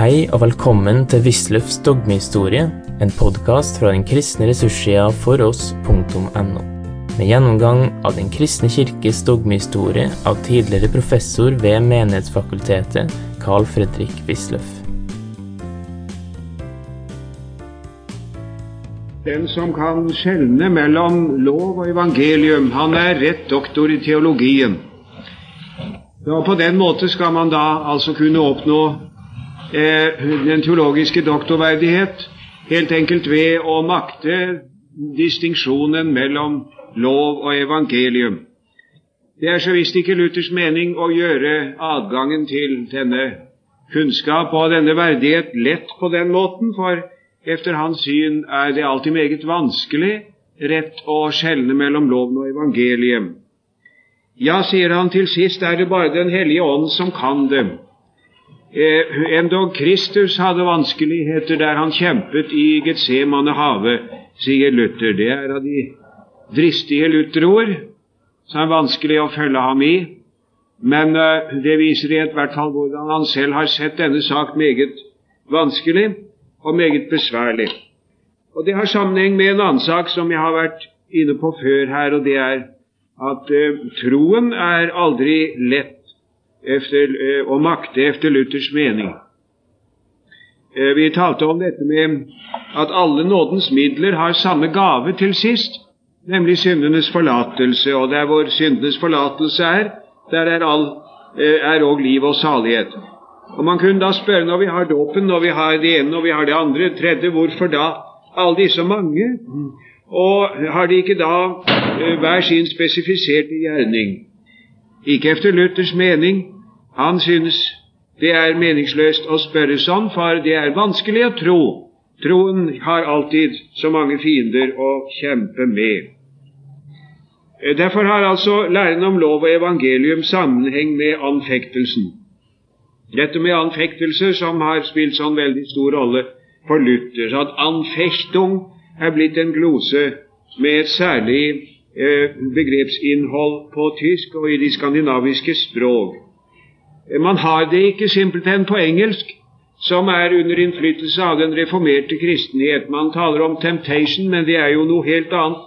Hei og velkommen til Wisløffs dogmehistorie, en podkast fra den kristne ressurssida foross.no. Med gjennomgang av Den kristne kirkes dogmehistorie av tidligere professor ved Menighetsfakultetet, Carl Fredrik Wisløff. Den som kan skjelne mellom lov og evangelium, han er rett doktor i teologien. Ja, På den måte skal man da altså kunne oppnå den teologiske doktorverdighet helt enkelt ved å makte distinksjonen mellom lov og evangelium. Det er så visst ikke Luthers mening å gjøre adgangen til denne kunnskap og denne verdighet lett på den måten, for efter hans syn er det alltid meget vanskelig rett å skjelne mellom loven og evangeliet. Ja, sier han, til sist er det bare Den hellige ånd som kan det. Eh, endog Kristus hadde vanskeligheter der han kjempet i Getsemane hage, sier Luther. Det er av de dristige Lutherord som er vanskelig å følge ham i. Men uh, det viser i hvert fall hvordan han selv har sett denne sak meget vanskelig og meget besværlig. Og Det har sammenheng med en annen sak som jeg har vært inne på før her, og det er at uh, troen er aldri lett efter, eh, å makte efter Luthers mening. Eh, vi talte om dette med at alle nådens midler har samme gave til sist, nemlig syndenes forlatelse. Og der hvor syndenes forlatelse er, der er òg eh, liv og salighet. Og Man kunne da spørre, når vi har dåpen, når vi har det ene og vi har det andre, tredje, hvorfor da alle disse mange? Og har de ikke da hver sin spesifiserte gjerning? Ikke efter Luthers mening. Han synes det er meningsløst å spørre sånn, for det er vanskelig å tro. Troen har alltid så mange fiender å kjempe med. Derfor har altså læren om lov og evangelium sammenheng med anfektelsen. Dette med anfektelse som har spilt sånn veldig stor rolle for Luther, så at anfechtung er blitt en glose med et særlig begrepsinnhold på tysk og i de skandinaviske språk. Eh, man har det ikke simpelthen på engelsk, som er under innflytelse av den reformerte kristenhet. Man taler om 'temptation', men det er jo noe helt annet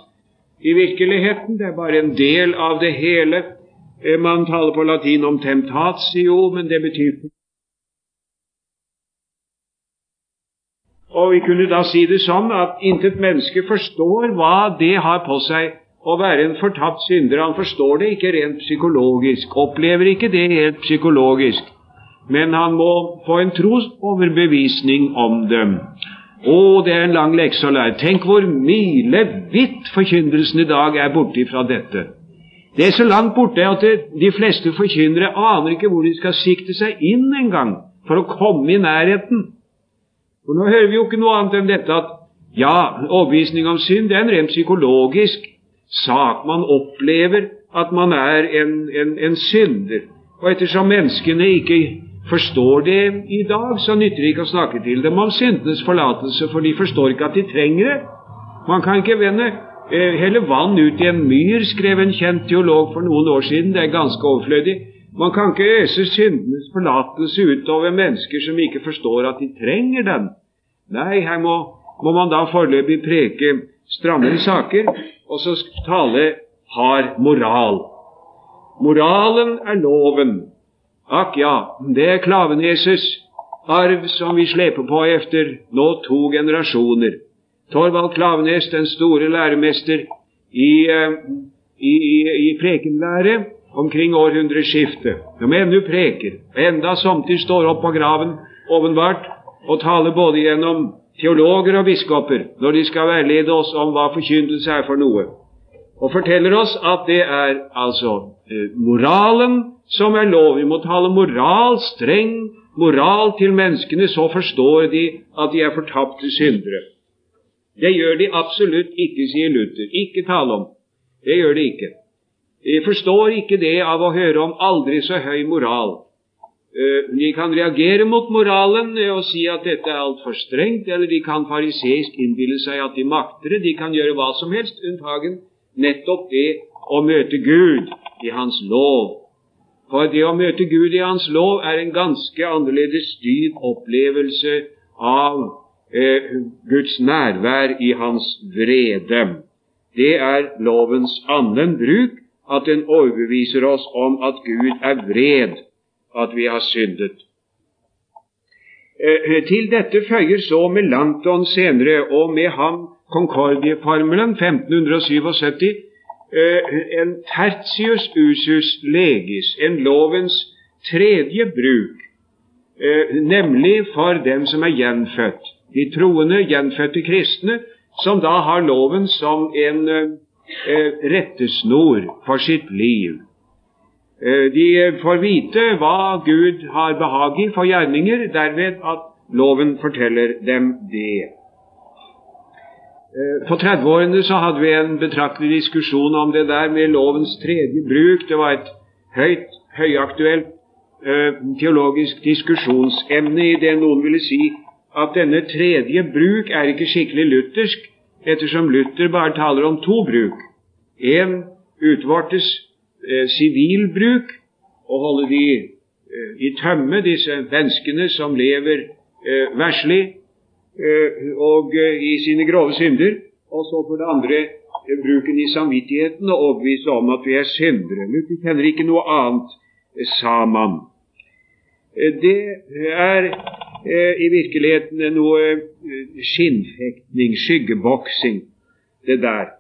i virkeligheten. Det er bare en del av det hele. Eh, man taler på latin om 'temptatio', men det betyr Og vi kunne da si det sånn at intet menneske forstår hva det har på seg å være en fortapt synder. Han forstår det ikke rent psykologisk, opplever ikke det helt psykologisk, men han må få en trosoverbevisning om dem. Å, det er en lang lekse å lære. Tenk hvor milevidt forkynnelsen i dag er borte fra dette. Det er så langt borte at det, de fleste forkynnere aner ikke hvor de skal sikte seg inn engang for å komme i nærheten. For Nå hører vi jo ikke noe annet enn dette at ja, overbevisning om synd det er en rent psykologisk sak. Man opplever at man er en, en, en synder. Og ettersom menneskene ikke forstår det i dag, så nytter det ikke å snakke til dem om syndenes forlatelse, for de forstår ikke at de trenger det. Man kan ikke vende eh, helle vann ut i en myr, skrev en kjent teolog for noen år siden. Det er ganske overflødig. Man kan ikke øse syndenes forlatelse utover mennesker som ikke forstår at de trenger den. Nei, her må, må man da foreløpig preke strammere saker, og så tale har moral. Moralen er loven. Akk ja, det er Klaveneses arv som vi sleper på efter nå to generasjoner. Torvald Klavenes, den store læremester i, eh, i, i, i prekenlære omkring århundreskiftet, som ennå preker, enda samtidig står opp på graven åpenbart og taler både gjennom teologer og biskoper når de skal veilede oss om hva forkynnelse er for noe, og forteller oss at det er altså eh, moralen som er lov. Vi må tale moral, streng moral til menneskene, så forstår de at de er fortapte syndere. Det gjør de absolutt ikke, sier Luther. Ikke tale om. Det gjør de ikke. De forstår ikke det av å høre om aldri så høy moral. Eh, de kan reagere mot moralen og si at dette er altfor strengt, eller de kan fariseisk innbille seg at de makter det. De kan gjøre hva som helst, unntagen nettopp det å møte Gud i Hans lov. For det å møte Gud i Hans lov er en ganske annerledes dyp opplevelse av eh, Guds nærvær i Hans vrede. Det er lovens annen bruk, at den overbeviser oss om at Gud er vred, at vi har syndet. Eh, til dette føyer så Melanton senere, og med ham Concordieformelen 1577 Eh, en tertius usus legis, en lovens tredje bruk, eh, nemlig for dem som er gjenfødt, de troende, gjenfødte kristne, som da har loven som en rettesnor for sitt liv. De får vite hva Gud har behag i for gjerninger, derved at loven forteller dem det. Eh, for 30-årene så hadde vi en betraktelig diskusjon om det der med lovens tredje bruk. Det var et høyt, høyaktuelt eh, teologisk diskusjonsemne i det noen ville si at denne tredje bruk er ikke skikkelig luthersk, ettersom Luther bare taler om to bruk. En utvortes eh, sivil eh, bruk, og holde de eh, i tømme, disse menneskene som lever eh, verslig, Eh, og eh, i sine grove synder. Og så for det andre eh, bruken i samvittigheten og overbevise om at vi er syndere. Vi kjenner ikke noe annet, sa man. Det er i virkeligheten noe skinnfektning, skyggeboksing, det der.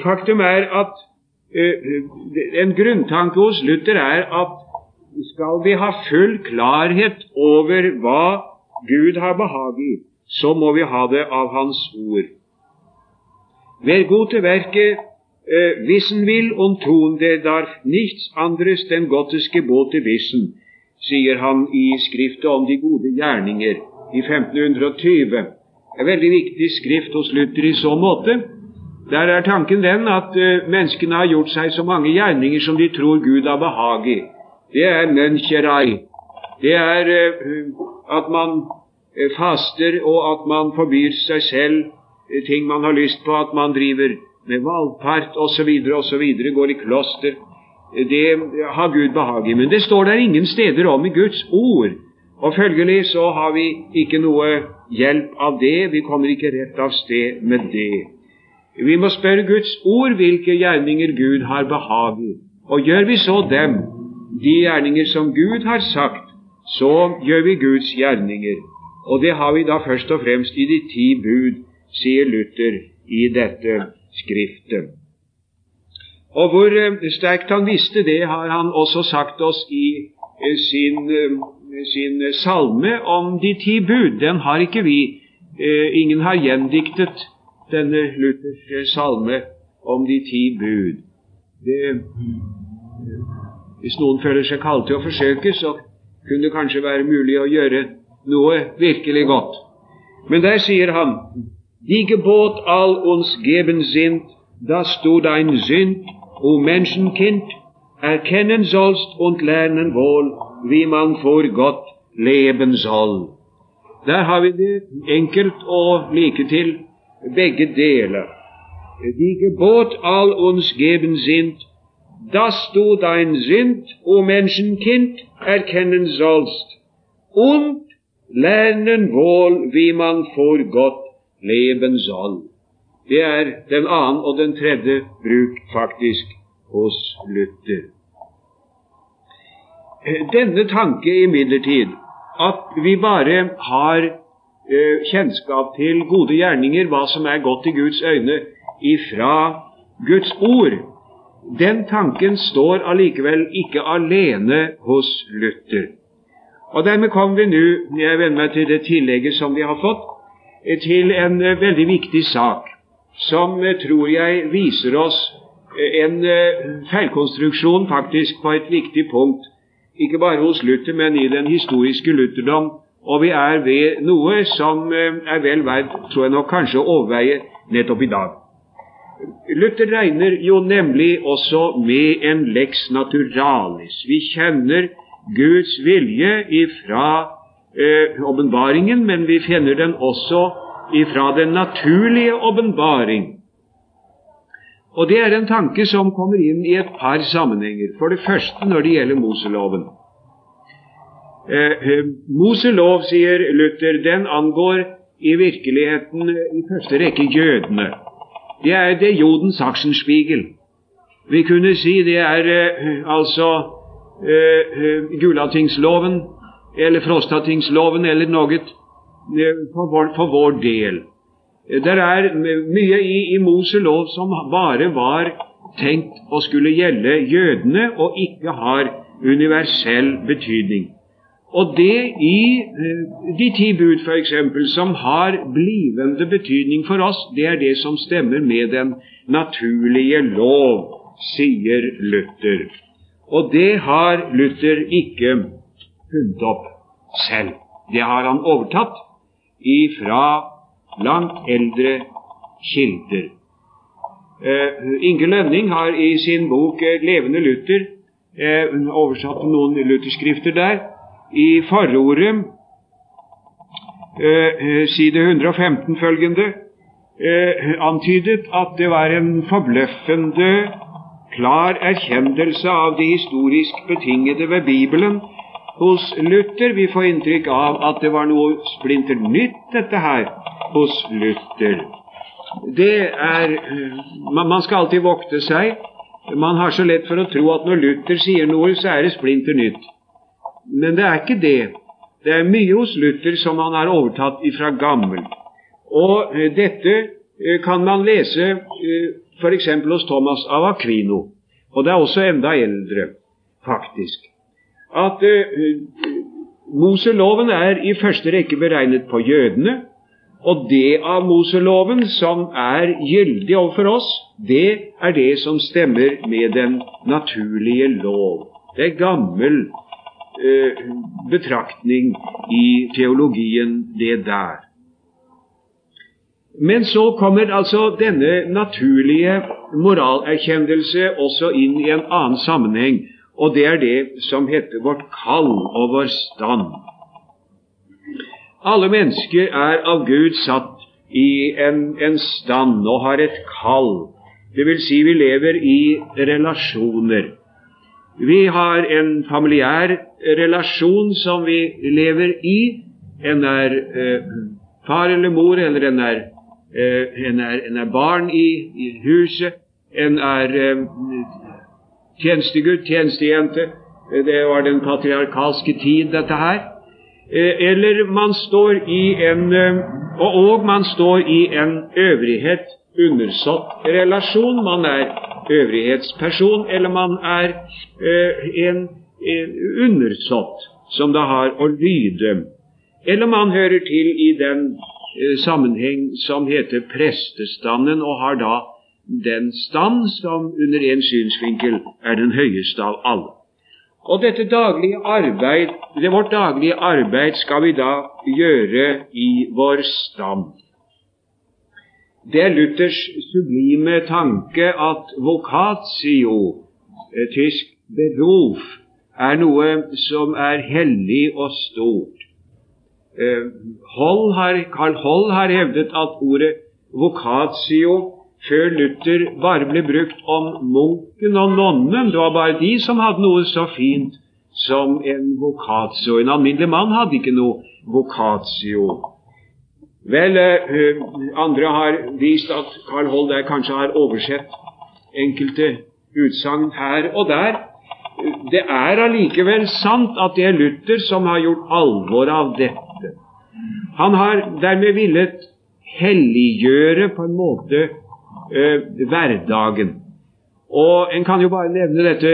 Faktum er at en grunntanke hos Luther er at skal vi ha full klarhet over hva Gud har behag i, så må vi ha det av Hans ord. Vær god til verket, wissen vil und tun, der darf nichts anderes den Gottes Gebote wissen, sier han i Skriftet om de gode gjerninger i 1520. En veldig viktig skrift hos Luther i så måte. Der er tanken den at uh, menneskene har gjort seg så mange gjerninger som de tror Gud har behag i. Det er møncherei. Det er uh, at man Eh, faster, og at man forbyr seg selv eh, ting man har lyst på, at man driver med valgpart osv., osv., går i kloster. Eh, det har Gud behag i. Men det står der ingen steder om i Guds ord. Og følgelig så har vi ikke noe hjelp av det. Vi kommer ikke rett av sted med det. Vi må spørre Guds ord hvilke gjerninger Gud har behag i. Og gjør vi så dem, de gjerninger som Gud har sagt, så gjør vi Guds gjerninger. Og det har vi da først og fremst i de ti bud, sier Luther i dette skriftet. Og hvor eh, sterkt han visste det, har han også sagt oss i eh, sin, eh, sin salme om de ti bud. Den har ikke vi. Ingen har gjendiktet denne lutherske salme om de ti bud. Det, hvis noen føler seg kalt til å forsøke, så kunne det kanskje være mulig å gjøre noe virkelig godt. Men der sier han Die Gebot all uns geben sind, dass du dein Sünd, o Menschenkind, erkennen sollst und lernen wohl, wie man vor Gott leben soll. Der har vi det enkelt og like til begge deler. Die Gebot all uns geben sind, dass du dein Sünd, o Menschenkind, erkennen sollst und lernen wohl, wie man for godt leben soll. Det er den annen og den tredje bruk faktisk hos Luther. Denne tanke imidlertid, at vi bare har kjennskap til gode gjerninger, hva som er godt i Guds øyne, ifra Guds ord, den tanken står allikevel ikke alene hos Luther. Og dermed kommer vi nå, jeg venner meg til det tillegget som vi har fått, eh, til en eh, veldig viktig sak som eh, tror jeg viser oss en feilkonstruksjon faktisk på et viktig punkt, ikke bare hos Luther, men i den historiske lutherdom. Og vi er ved noe som er vel verdt, tror jeg nok, kanskje å overveie nettopp i dag. Luther regner jo nemlig også med en lex naturalis. Vi kjenner Guds vilje ifra eh, men vi finner den også ifra den naturlige åpenbaring. Og det er en tanke som kommer inn i et par sammenhenger. For det første når det gjelder Moseloven. Eh, eh, Moselov, sier Luther, den angår i virkeligheten i første rekke jødene. Det er det jodens Sachsenspiegel. Vi kunne si det er eh, altså eh, eh Gulatingsloven eller Frostatingsloven eller noe eh, for vår, for vår del. Det er mye i, i Moselov som bare var tenkt å skulle gjelde jødene, og ikke har universell betydning. Og det i eh, de ti bud, f.eks., som har blivende betydning for oss, det er det som stemmer med den naturlige lov, sier Luther. Og det har Luther ikke funnet opp selv. Det har han overtatt ifra langt eldre kilder. Uh, Inge Lønning har i sin bok 'Levende Luther' oversatt noen lutherskrifter der i forordet, eh, side 115 følgende, eh, antydet at det var en forbløffende klar erkjennelse av det historisk betingede ved Bibelen hos Luther. Vi får inntrykk av at det var noe splinter nytt, dette her, hos Luther. Det er Man skal alltid vokte seg. Man har så lett for å tro at når Luther sier noe, så er det splinter nytt. Men det er ikke det. Det er mye hos Luther som han har overtatt ifra gammel. Og eh, dette eh, kan man lese eh, f.eks. hos Thomas av Aquino. Og det er også enda eldre, faktisk. At Moseloven er i første rekke beregnet på jødene. Og det av Moseloven som er gyldig overfor oss, det er det som stemmer med den naturlige lov. Det er gammel betraktning i teologien, det der. Men så kommer altså denne naturlige moralerkjennelse også inn i en annen sammenheng, og det er det som heter vårt kall og vår stand. Alle mennesker er av Gud satt i en, en stand og har et kall. Det vil si vi lever i relasjoner. Vi har en familiær relasjon som vi lever i. En er eh, far eller mor, eller en er, eh, en er, en er barn i, i, huset. En er eh, tjenestegutt, tjenestejente. Det var den patriarkalske tid, dette her. Eh, eller man står i en eh, og, og man står i en øvrighet, undersått relasjon. Man er øvrighetsperson, eller man er eh, en undersått som det har å lyde. Eller om han hører til i den eh, sammenheng som heter prestestanden, og har da den stand som under en synsvinkel er den høyeste av alle. Og dette daglige arbeid, det vårt daglige arbeid skal vi da gjøre i vår stand. Det er Luthers sublime tanke at vocatio, eh, tysk beruf, er noe som er hellig og stort. Eh, Hold har, Karl Holl har hevdet at ordet vocatio før Luther bare ble brukt om munken og nonnen. Det var bare de som hadde noe så fint som en vocatio. En alminnelig mann hadde ikke noe vocatio. Vel, eh, andre har vist at Carl Holl der kanskje har oversett enkelte utsagn her og der. Det er allikevel sant at det er Luther som har gjort alvor av dette. Han har dermed villet helliggjøre på en måte eh, hverdagen. Og En kan jo bare nevne dette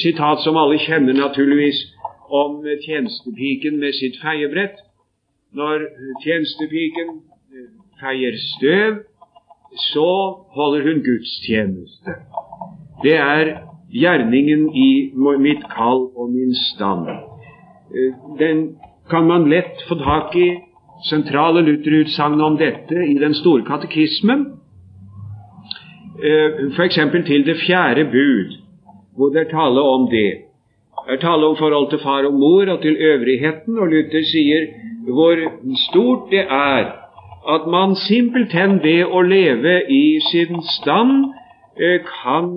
sitat som alle kjenner, naturligvis, om tjenestepiken med sitt feiebrett. Når tjenestepiken eh, feier støv, så holder hun gudstjeneste. Det er gjerningen i mitt kall og min stand. Eh, den kan man lett få tak i sentrale Luther-utsagn om dette i Den store katekismen, eh, f.eks. til det fjerde bud, hvor det er tale om det. Det er tale om forhold til far og mor og til øvrigheten, og Luther sier hvor stort det er at man simpelthen ved å leve i sin stand eh, kan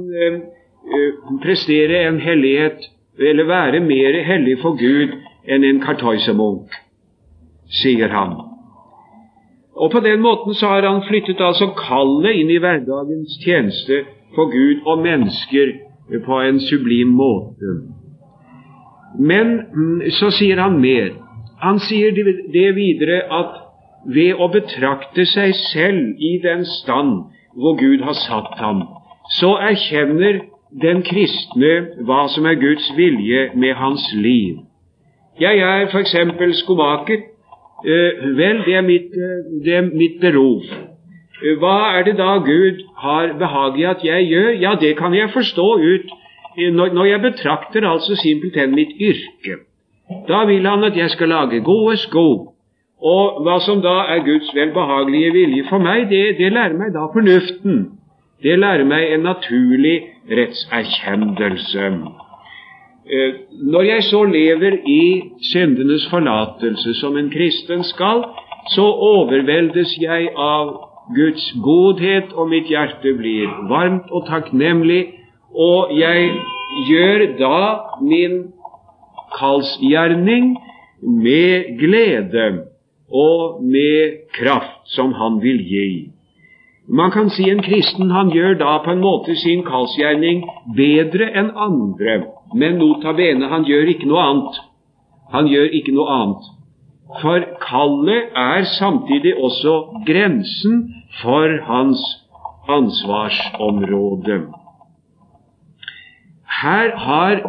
prestere en hellighet, eller være mer hellig for Gud enn en kartøysemunk, sier han. Og På den måten så har han flyttet altså kallet inn i hverdagens tjeneste for Gud og mennesker på en sublim måte. Men mm, så sier han mer. Han sier det videre at ved å betrakte seg selv i den stand hvor Gud har satt ham, så erkjenner den kristne hva som er Guds vilje med hans liv. Jeg er f.eks. skomaker. Eh, vel, det er mitt, eh, det er mitt berov. Eh, hva er det da Gud har behag i at jeg gjør? Ja, det kan jeg forstå ut når, jeg betrakter altså simpelthen mitt yrke. Da vil han at jeg skal lage gode sko. Og hva som da er Guds velbehagelige vilje for meg, det, det lærer meg da fornuften. Det lærer meg en naturlig rettserkjennelse. Eh, når jeg så lever i syndenes forlatelse som en kristen skal, så overveldes jeg av Guds godhet, og mitt hjerte blir varmt og takknemlig, og jeg gjør da min kallsgjerning med glede og med kraft som Han vil gi. Man kan si en kristen han gjør da på en måte sin kallsgjerning bedre enn andre, men nota bene, han gjør ikke noe annet. Han gjør ikke noe annet. For kallet er samtidig også grensen for hans ansvarsområde. Her har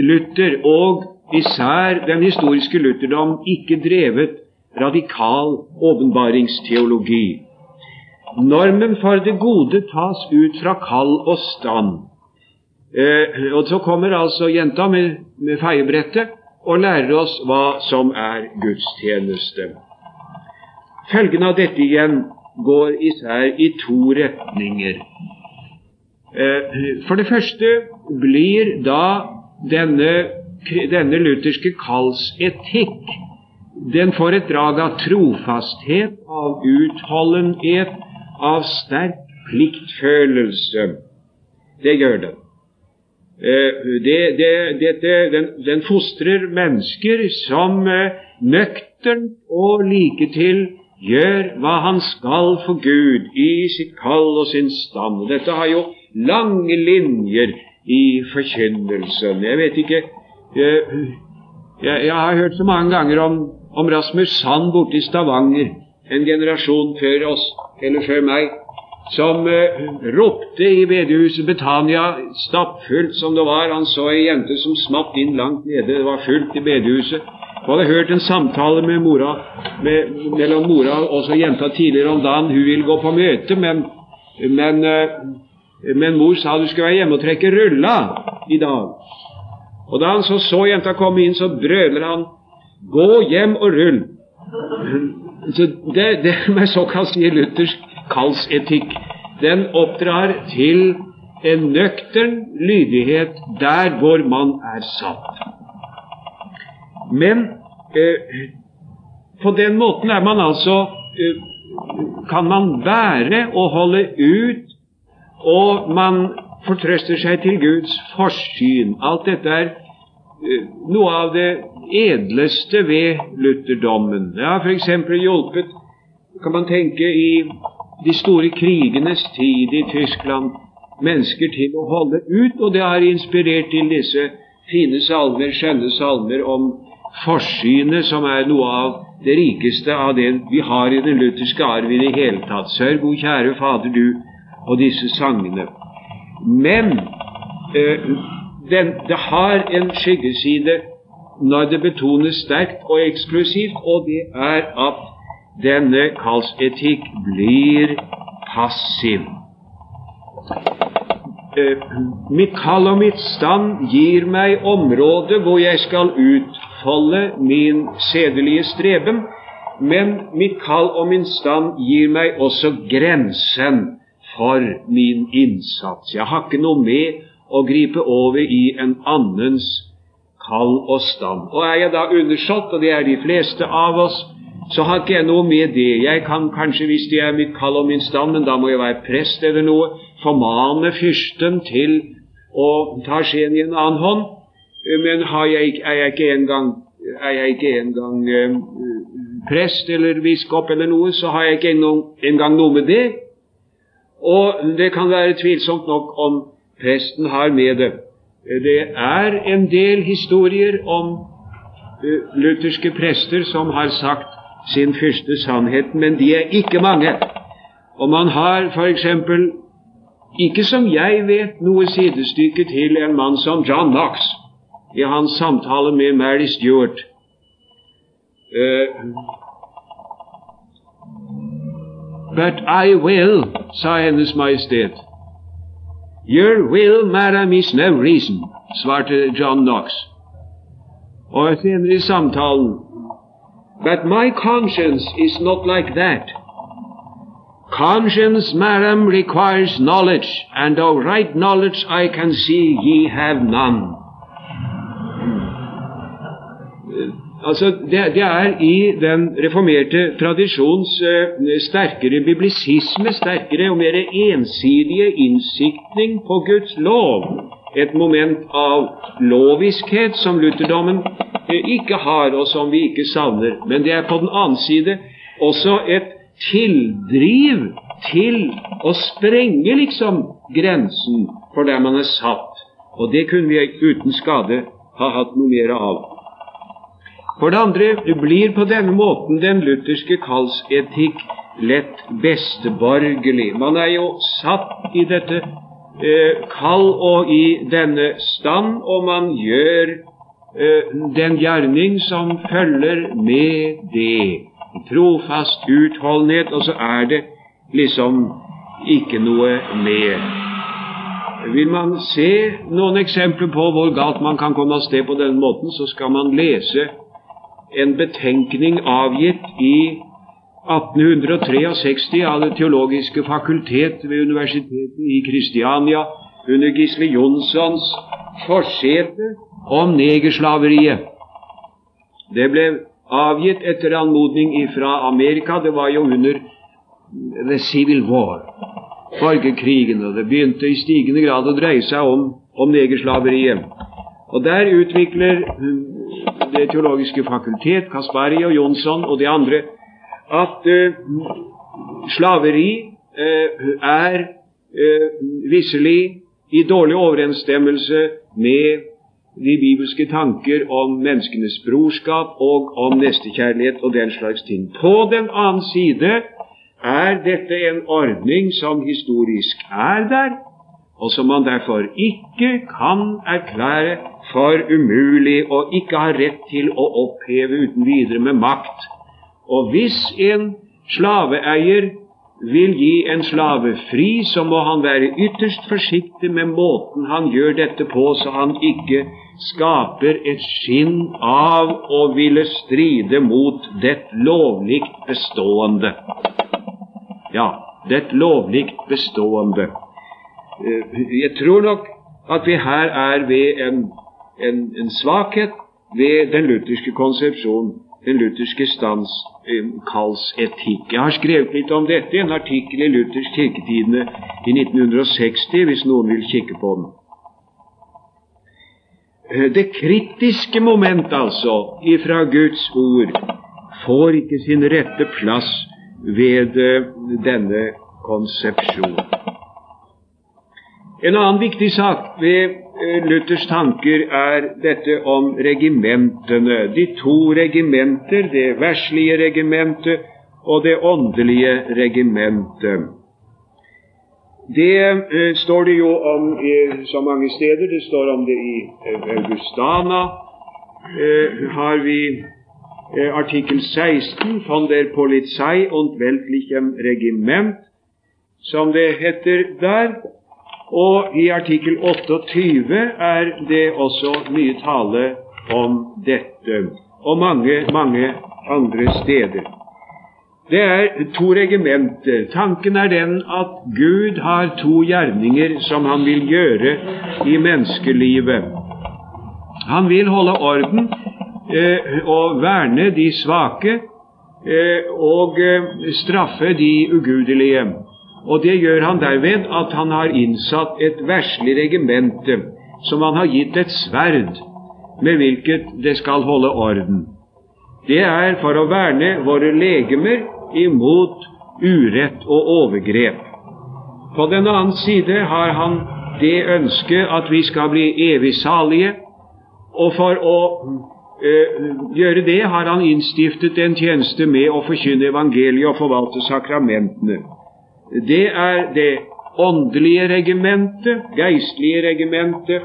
Luther, og især den historiske lutherdom, ikke drevet radikal åpenbaringsteologi. Normen for det gode tas ut fra kall og stand. Eh, og Så kommer altså jenta med, med feiebrettet og lærer oss hva som er gudstjeneste. Følgene av dette igjen går især i to retninger. Eh, for det første blir da denne, denne lutherske kallsetikk den får et drag av trofasthet, av utholdenhet, av sterk pliktfølelse. Det gjør den. Eh, det, det, dette, den, den, fostrer mennesker som eh, nøkternt og like til gjør hva han skal for Gud i sitt kall og sin stand. Dette har jo lange linjer i forkynnelsen. Jeg vet ikke jeg, jeg, jeg har hørt så mange ganger om, om Rasmus Sand borte i Stavanger, en generasjon før oss, eller før meg, som eh, ropte i bedehuset Betania, stappfullt som det var. Han så ei jente som smatt inn langt nede. Det var fullt i bedehuset. Hun hadde hørt en samtale med mora, med, mellom mora og så jenta tidligere om dagen. Hun ville gå på møte, men, men, uh, men mor sa du skulle være hjemme og trekke rulla i dag. Og da han så så jenta komme inn, så brøler han 'Gå hjem og rull'. Så det, det med såkalt sier Luthers kallsetikk, den oppdrar til en nøktern lydighet der hvor man er satt. Men eh, på den måten er man altså eh, kan man være og holde ut, og man fortrøster seg til Guds forsyn. Alt dette er eh, noe av det edleste ved lutherdommen. Det har f.eks. hjulpet, kan man tenke, i de store krigenes tid i Tyskland mennesker til å holde ut, og det har inspirert til disse fine salmer, skjønne salmer om forsynet, som er noe av det rikeste av det vi har i den lutherske arv i det hele tatt. Sørg, o kjære Fader, du, og disse sangene. Men øh, den, det har en skyggeside når det betones sterkt og eksklusivt, og det er at denne kallsetikk blir passiv. Eh, mitt kall og mitt stand gir meg område hvor jeg skal utfolde min sedelige streben, men mitt kall og min stand gir meg også grensen for min innsats. Jeg har ikke noe med å gripe over i en annens kall og stand. Og er jeg da undersått, og det er de fleste av oss, så har ikke jeg noe med det. Jeg kan kanskje, hvis det er mitt kall og min stand, men da må jeg være prest eller noe, formane fyrsten til å ta skjeen i en annen hånd. Men jeg, er jeg ikke engang er jeg ikke engang eh, prest eller biskop eller noe, så har jeg ikke engang noe med det. Og det kan være tvilsomt nok om presten har med det. Det er en del historier om uh, lutherske prester som har sagt sin første sannhet, men de er ikke mange. Og man har f.eks. ikke som jeg vet noe sidestykke til en mann som John Knox i hans samtale med Mary Stewart. Uh, But I will, sa Hennes Majestet. Your will, madam, is no reason, svarte John Knox. Og senere i samtalen But my conscience is not like that. Conscience, madam, requires knowledge, and of right knowledge I can see ye have none. Altså, det, det, er i den reformerte tradisjons uh, sterkere biblisisme, sterkere og mer ensidige innsiktning på Guds lov, et moment av loviskhet som lutherdommen uh, ikke har, og som vi ikke savner. Men det er på den annen side også et tildriv til å sprenge liksom grensen for der man er satt. Og det kunne vi uten skade ha hatt noe mer av. For det andre blir på denne måten den lutherske kallsetikk lett besteborgerlig. Man er jo satt i dette eh, kall og i denne stand, og man gjør eh, den gjerning som følger med det. Trofast utholdenhet, og så er det liksom ikke noe mer. Vil man se noen eksempler på hvor galt man kan komme av sted på denne måten, så skal man lese en betenkning avgitt i 1863 av Det teologiske fakultet ved Universitetet i Kristiania under Gisle Jonssons forsete om negerslaveriet. Det ble avgitt etter anmodning fra Amerika. Det var jo under The Civil War, borgerkrigen, og det begynte i stigende grad å dreie seg om, om negerslaveriet. Og Der utvikler Det teologiske fakultet, Kaspari og Jonsson og de andre, at uh, slaveri uh, er uh, visselig i dårlig overensstemmelse med de bibelske tanker om menneskenes brorskap og om nestekjærlighet og den slags ting. På den annen side er dette en ordning som historisk er der, og som man derfor ikke kan erklære for umulig og ikke har rett til å oppheve uten videre med makt. Og hvis en slaveeier vil gi en slave fri, så må han være ytterst forsiktig med måten han gjør dette på, så han ikke skaper et skinn av å ville stride mot det lovlikt bestående. Ja, det lovlikt bestående. Eh, jeg tror nok at vi her er ved en, en, en svakhet ved den lutherske konsepsjon, den lutherske stands kalls kallsetikk. Jeg har skrevet litt om dette i en artikkel i Luthers kirketidene i 1960, hvis noen vil kikke på den. Eh, det kritiske moment, altså, ifra Guds ord, får ikke sin rette plass ved denne konsepsjon. En annen viktig sak ved eh, Luthers tanker er dette om regimentene. De to regimenter, det verslige regimentet og det åndelige regimentet. Det eh, står det jo om i så mange steder. Det står om det i eh, Augustana. Eh, har vi eh, artikkel 16 von der Polizei und weltlichem Regiment, som det heter der. Og i artikkel 28 er det også mye tale om dette, og mange, mange andre steder. Det er to regimenter. Tanken er den at Gud har to gjerninger som han vil gjøre i menneskelivet. Han vil holde orden eh, og verne de svake, og straffe de ugudelige. Og det gjør han derved at han har innsatt et verslig regimente som han har gitt et sverd med hvilket det skal holde orden. Det er for å verne våre legemer imot urett og overgrep. På den annen side har han det ønsket at vi skal bli evig salige, og for å ø, gjøre det har han innstiftet en tjeneste med å forkynne evangeliet og forvalte sakramentene. Det er det åndelige regimentet, geistlige regimentet,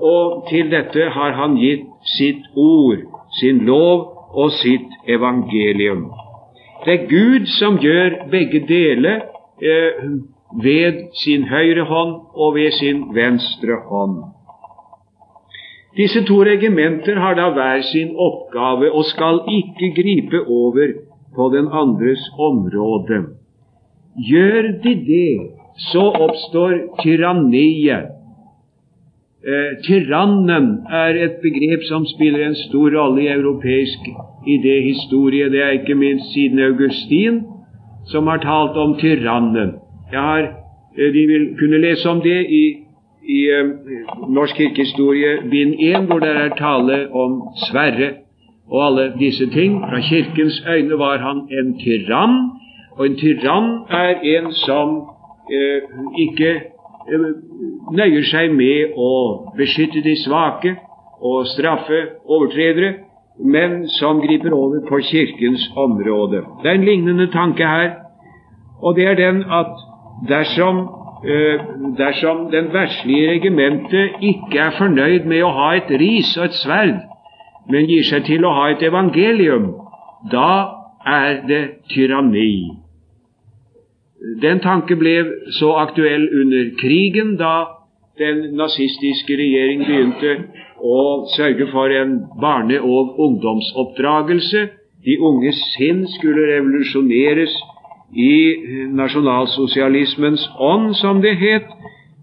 og til dette har han gitt sitt ord, sin lov og sitt evangelium. Det er Gud som gjør begge deler eh, ved sin høyre hånd og ved sin venstre hånd. Disse to regimenter har da hver sin oppgave og skal ikke gripe over på den andres område. Gjør de det, så oppstår tyranniet. Eh, tyrannen er et begrep som spiller en stor rolle i europeisk idéhistorie. Det er ikke minst siden Augustin som har talt om tyrannen. Har, eh, de vil kunne lese om det i, i eh, Norsk kirkehistorie bind 1, hvor det er tale om Sverre og alle disse ting. Fra kirkens øyne var han en tyrann, og en tyrann er en som eh, ikke nøyer seg med å beskytte de svake og straffe overtredere, men som griper over på Kirkens område. Det er en lignende tanke her, og det er den at dersom, eh, dersom den verslige regimentet ikke er fornøyd med å ha et ris og et sverd, men gir seg til å ha et evangelium, da er det tyranni. Den tanke ble så aktuell under krigen, da den nazistiske regjering begynte å sørge for en barne- og ungdomsoppdragelse. De unge sinn skulle revolusjoneres i nasjonalsosialismens ånd, som det het.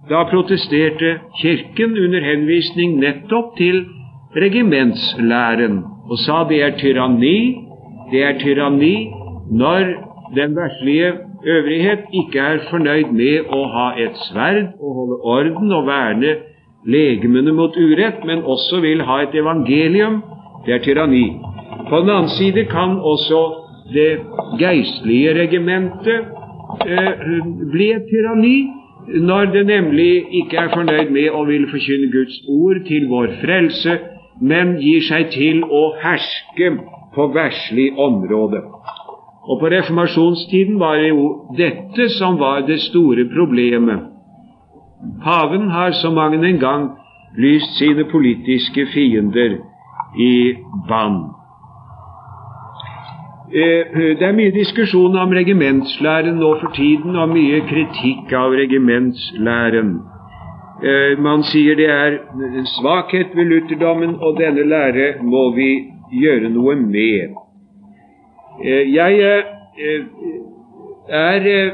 Da protesterte Kirken under henvisning nettopp til regimentslæren og sa det er tyranni, det er tyranni når den verslige øvrighet ikke er fornøyd med å ha et sverd og holde orden og verne legemene mot urett, men også vil ha et evangelium, det er tyranni. På den annen side kan også det geistlige regimentet eh, bli et tyranni, når det nemlig ikke er fornøyd med å ville forkynne Guds ord til vår frelse, men gir seg til å herske på verslig område. Og på reformasjonstiden var det jo dette som var det store problemet. Paven har så mange en gang lyst sine politiske fiender i bann. Eh, det er mye diskusjon om regimentslæren nå for tiden, og mye kritikk av regimentslæren. Eh, man sier det er en svakhet ved lutherdommen, og denne lære må vi gjøre noe med. Eh, jeg eh, er eh,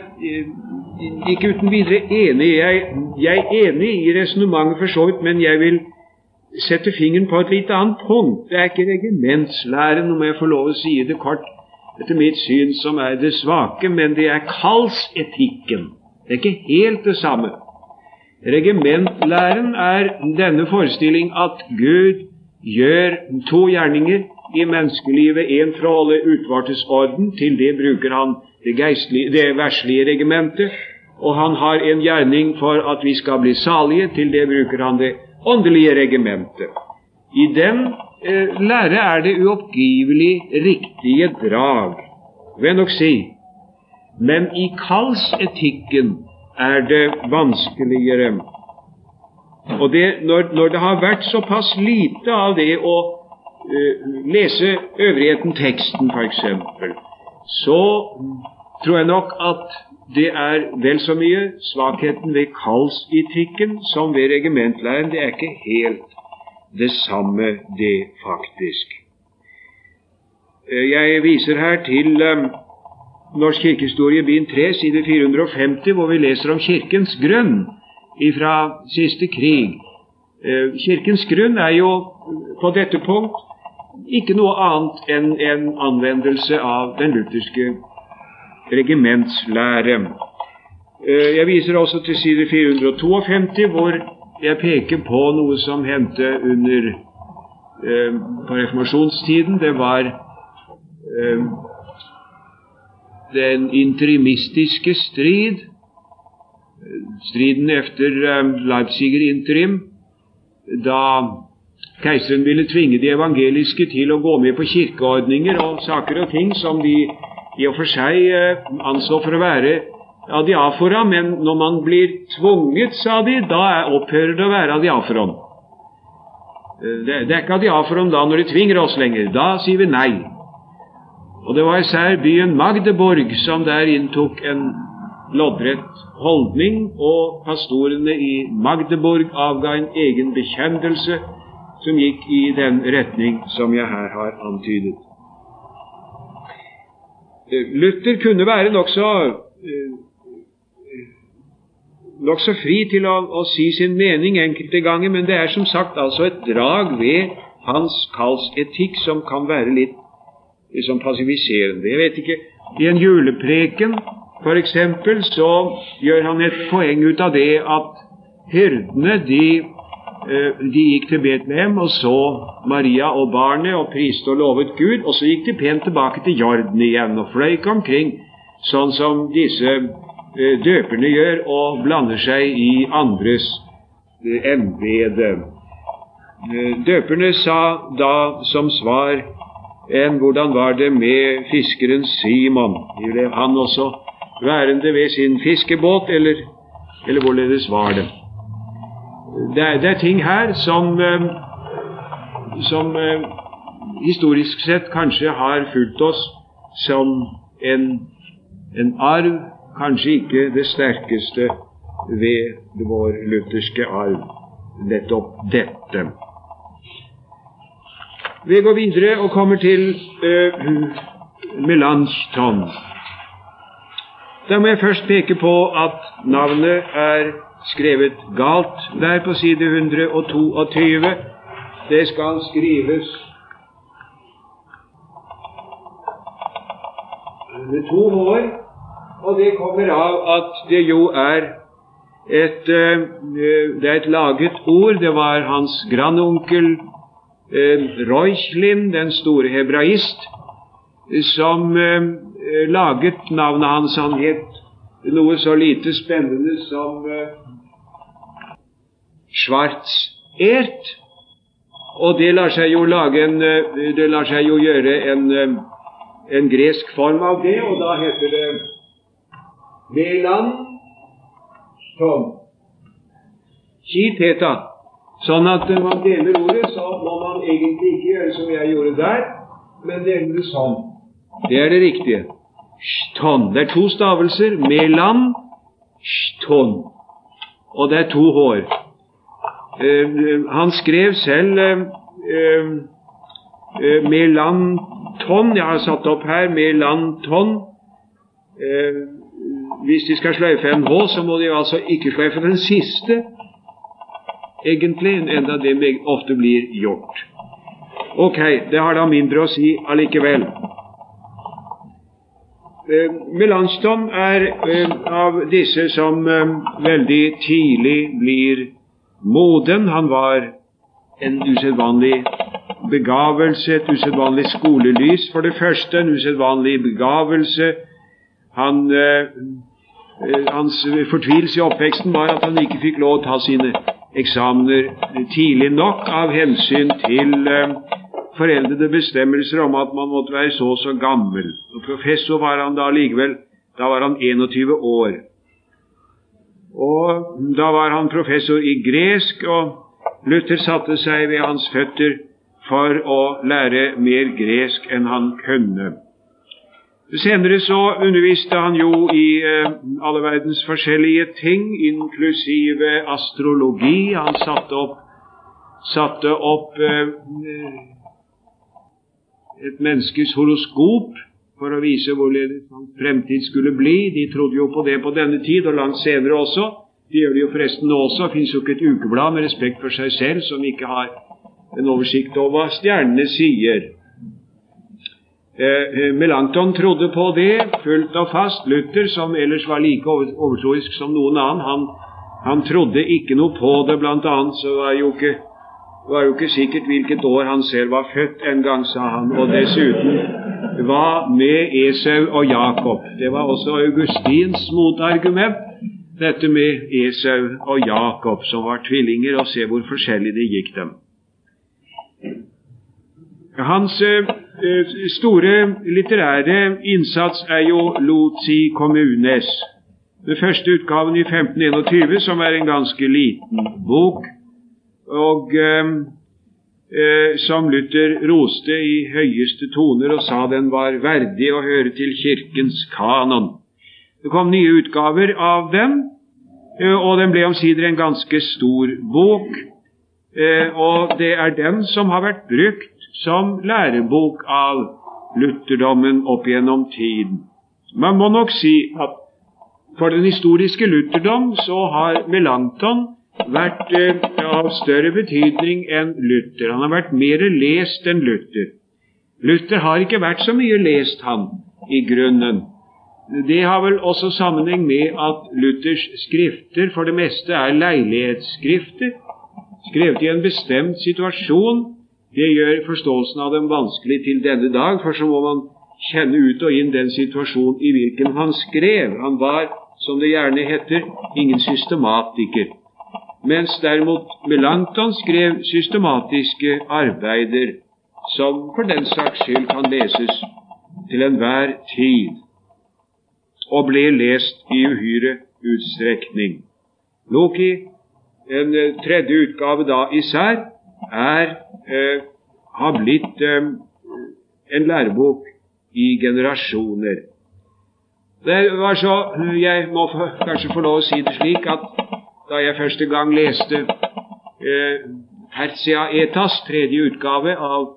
ikke uten videre enig. Jeg, er enig i resonnementet for så vidt, men jeg vil sette fingeren på et litt annet punkt. Det er ikke regimentslæren, om jeg får lov å si det kort, etter mitt syn, som er det svake, men det er kallsetikken. Det er ikke helt det samme. Regimentlæren er denne forestilling at Gud gjør to gjerninger i menneskelivet en fra å holde utvartes orden, til det bruker han det, det verslige regimentet, og han har en gjerning for at vi skal bli salige, til det bruker han det åndelige regimentet. I den eh, lære er det uoppgivelig riktige drag, vil jeg nok si. Men i kallsetikken er det vanskeligere. Og det, når, når, det har vært såpass lite av det å lese øvrigheten, teksten f.eks., så tror jeg nok at det er vel så mye svakheten ved kallsetikken som ved regimentleiren. Det er ikke helt det samme, det, faktisk. Uh, jeg viser her til um, Norsk kirkehistorie, bind 3, side 450, hvor vi leser om Kirkens grunn fra siste krig. Kirkens grunn er jo på dette punkt ikke noe annet enn en anvendelse av den lutherske regimentslære. Eh, jeg viser også til side 452, hvor jeg peker på noe som hendte under eh, på reformasjonstiden. Det var eh, den interimistiske strid, striden efter Leipziger interim, da keiseren ville tvinge de evangeliske til å gå med på kirkeordninger og saker og ting som de i og for seg anså for å være adiafora, men når man blir tvunget, sa de, da opphører det å være adiaforon. Eh, det, er ikke adiaforon da når de tvinger oss lenger. Da sier vi nei. Og det var især byen Magdeborg som der inntok en loddrett holdning, og pastorene i Magdeborg avga en egen bekjennelse som gikk i den retning som jeg her har antydet. Luther kunne være nokså eh, nokså fri til å, å, si sin mening enkelte ganger, men det er som sagt altså et drag ved hans kallsetikk som kan være litt liksom passiviserende. Jeg vet ikke I en julepreken f.eks. så gjør han et poeng ut av det at hyrdene de, de gikk til Betlehem og så Maria og barnet og priste og lovet Gud, og så gikk de pent tilbake til Jorden igjen og fløy omkring sånn som disse Eh, døperne gjør, og blander seg i andres eh, embete. Eh, døperne sa da som svar enn hvordan var det med fiskeren Simon? Ble han også værende ved sin fiskebåt, eller, eller hvorledes var det? Det er, det er ting her som, som historisk sett kanskje har fulgt oss som en, en arv kanskje ikke det sterkeste ved vår lutherske arv, nettopp dette. Vi går videre og kommer til uh, Melanchthon. Da må jeg først peke på at navnet er skrevet galt der på side 122. Det skal skrives med to år. og det kommer av at det jo er et, eh, det er et laget ord. Det var hans grandonkel eh, Reuchlin, den store hebraist, som eh, laget navnet hans. Han het noe så lite spennende som Schwarzert. Og det lar seg jo lage en, det lar seg jo gjøre en, en gresk form av det, og da heter det Veland som Kiteta. Sånn at når man deler ordet, så må man egentlig ikke gjøre som jeg gjorde der, men dele det sånn. Det er det riktige. Shton. Det er to stavelser. Melan, shton. Og det er to hår. Uh, han skrev selv uh, uh, Melanton. Jeg har satt opp her Melanton. Hvis de skal sløyfe en H, så må de altså ikke sløyfe den siste, egentlig, enda det ofte blir gjort. Ok, det har da mindre å si allikevel. Eh, Melanchthon er eh, av disse som eh, veldig tidlig blir moden. Han var en usedvanlig begavelse, et usedvanlig skolelys for det første, en usedvanlig begavelse. Han eh, Eh, hans fortvilelse i oppveksten var at han ikke fikk lov å ta sine eksamener tidlig nok av hensyn til eh, foreldrede bestemmelser om at man måtte være så og så gammel. Og Professor var han da likevel. Da var han 21 år. Og Da var han professor i gresk, og Luther satte seg ved hans føtter for å lære mer gresk enn han kunne. Senere så underviste han jo i eh, alle verdens forskjellige ting, inklusive astrologi. Han satte opp, satte opp eh, et menneskes horoskop for å vise hvorledes hans fremtid skulle bli. De trodde jo på det på denne tid, og langt senere også. De gjør det jo forresten nå også. Det fins jo ikke et ukeblad med respekt for seg selv som ikke har en oversikt over hva stjernene sier. Eh, Melanchthon trodde på det fullt og fast. Luther, som ellers var like overtroisk som noen annen, han, han trodde ikke noe på det. Blant annet så var jo ikke var jo ikke sikkert hvilket år han selv var født en gang, sa han. Og dessuten hva med Esau og Jakob? Det var også Augustins motargument, dette med Esau og Jakob, som var tvillinger, og se hvor forskjellig det gikk dem. Hans eh, store litterære innsats er jo Lozi Kommunes. Den første utgaven i 1521, som er en ganske liten bok, og eh, som Luther roste i høyeste toner og sa den var verdig å høre til Kirkens kanon. Det kom nye utgaver av den, eh, og den ble omsider en ganske stor bok. Eh, og det er den som har vært brukt som lærebok av lutherdommen opp gjennom tiden. Man må nok si at for den historiske lutherdom så har Melanchthon vært eh, av større betydning enn Luther. Han har vært mer lest enn Luther. Luther har ikke vært så mye lest, han, i grunnen. Det har vel også sammenheng med at Luthers skrifter for det meste er leilighetsskrifter, skrevet i en bestemt situasjon det gjør forståelsen av dem vanskelig til denne dag, for så må man kjenne ut og inn den situasjonen i hvilken han skrev. Han var, som det gjerne heter, ingen systematiker. Mens derimot Melanchthon skrev systematiske arbeider som for den saks skyld kan leses til enhver tid, og ble lest i uhyre utstrekning. Loki, en tredje utgave da især, er eh, har blitt eh, en lærebok i generasjoner. Det var så Jeg må kanskje få lov å si det slik at da jeg første gang leste eh, Hertia Etas, tredje utgave av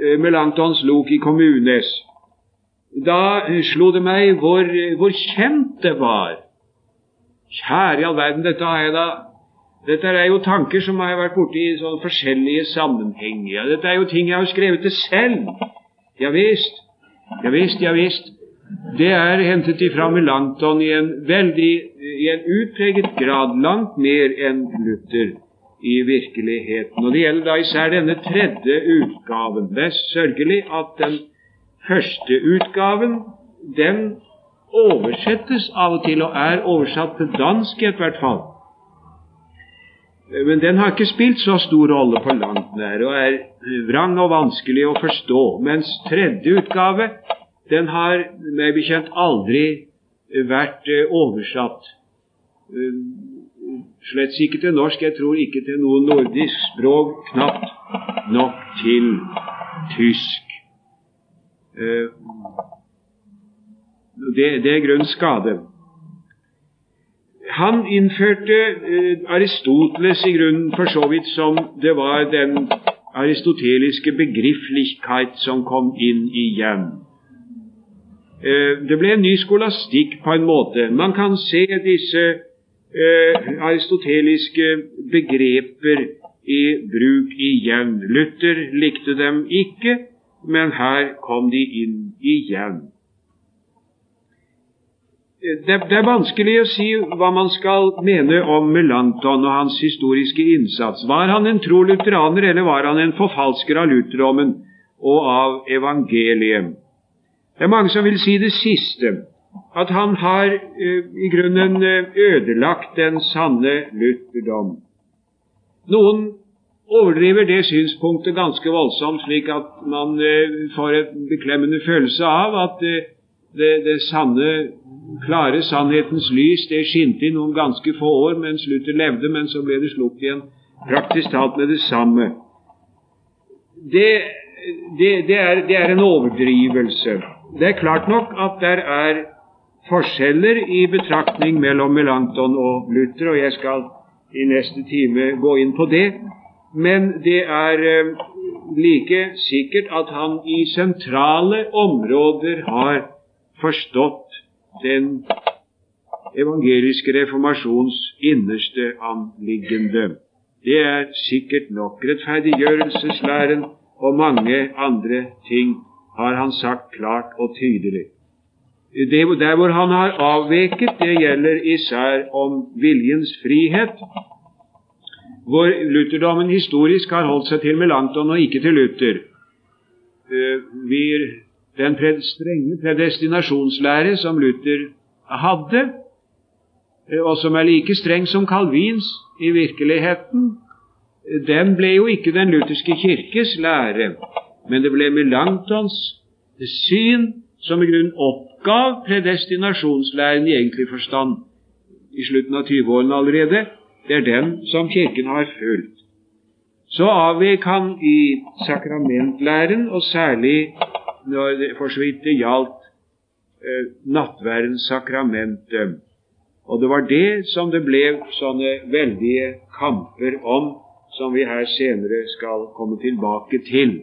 eh, Melanchtons Loki Kommunes, da slo det meg hvor, hvor kjent det var. Kjære i all verden, dette har jeg da dette er jo tanker som har vært borti i sånne forskjellige sammenhenger. Dette er jo ting jeg har skrevet til selv. Ja visst, ja visst, ja visst. Det er hentet ifra Melanchthon i en veldig, i en utpreget grad, langt mer enn Luther i virkeligheten. Og det gjelder da især denne tredje utgaven. Det er sørgelig at den første utgaven, den oversettes av og til, og er oversatt til dansk i hvert fall. Men den har ikke spilt så stor rolle på langt nær, og er vrang og vanskelig å forstå. Mens tredje utgave, den har meg bekjent aldri vært eh, oversatt. Eh, slett ikke til norsk, jeg tror ikke til noe nordisk språk, knapt nok til tysk. Eh, det, det er grunn skade. Han innførte eh, Aristoteles i grunnen for så vidt som det var den aristoteliske begrifflichkeit som kom inn igjen. Det ble en ny skolastikk på en måte. Man kan se disse eh, aristoteliske begreper i bruk igjen. Luther likte dem ikke, men her kom de inn igjen det, det, er vanskelig å si hva man skal mene om Melanchthon og hans historiske innsats. Var han en tro lutheraner, eller var han en forfalsker av lutherdommen og av evangeliet? Det er mange som vil si det siste, at han har uh, i grunnen uh, ødelagt den sanne lutherdom. Noen overdriver det synspunktet ganske voldsomt, slik at man uh, får en beklemmende følelse av at det, det sanne klare sannhetens lys det skinte i noen ganske få år mens Luther levde, men så ble det slukt igjen praktisk talt med det samme. Det, det, det, er, det er en overdrivelse. Det er klart nok at det er forskjeller i betraktning mellom Melanchthon og Luther, og jeg skal i neste time gå inn på det. Men det er eh, like sikkert at han i sentrale områder har forstått den evangeliske reformasjons innerste anliggende. Det er sikkert nok. Rettferdiggjørelseslæren og mange andre ting har han sagt klart og tydelig. Det, der hvor han har avveket, det gjelder især om viljens frihet, hvor lutherdommen historisk har holdt seg til Melanchthon og ikke til Luther. Vi, den strenge predestinasjonslære som Luther hadde, eh, og som er like streng som Calvins i virkeligheten, den ble jo ikke den lutherske kirkes lære, men det ble Melanchtons syn som i grunnen oppgav predestinasjonslæren i egentlig forstand i slutten av 20-årene allerede. Det er den som Kirken har fulgt. Så avvek han i sakramentlæren, og særlig når det, for så vidt det gjaldt eh, nattverdens sakramente. Og det var det som det ble sånne veldige kamper om, som vi her senere skal komme tilbake til.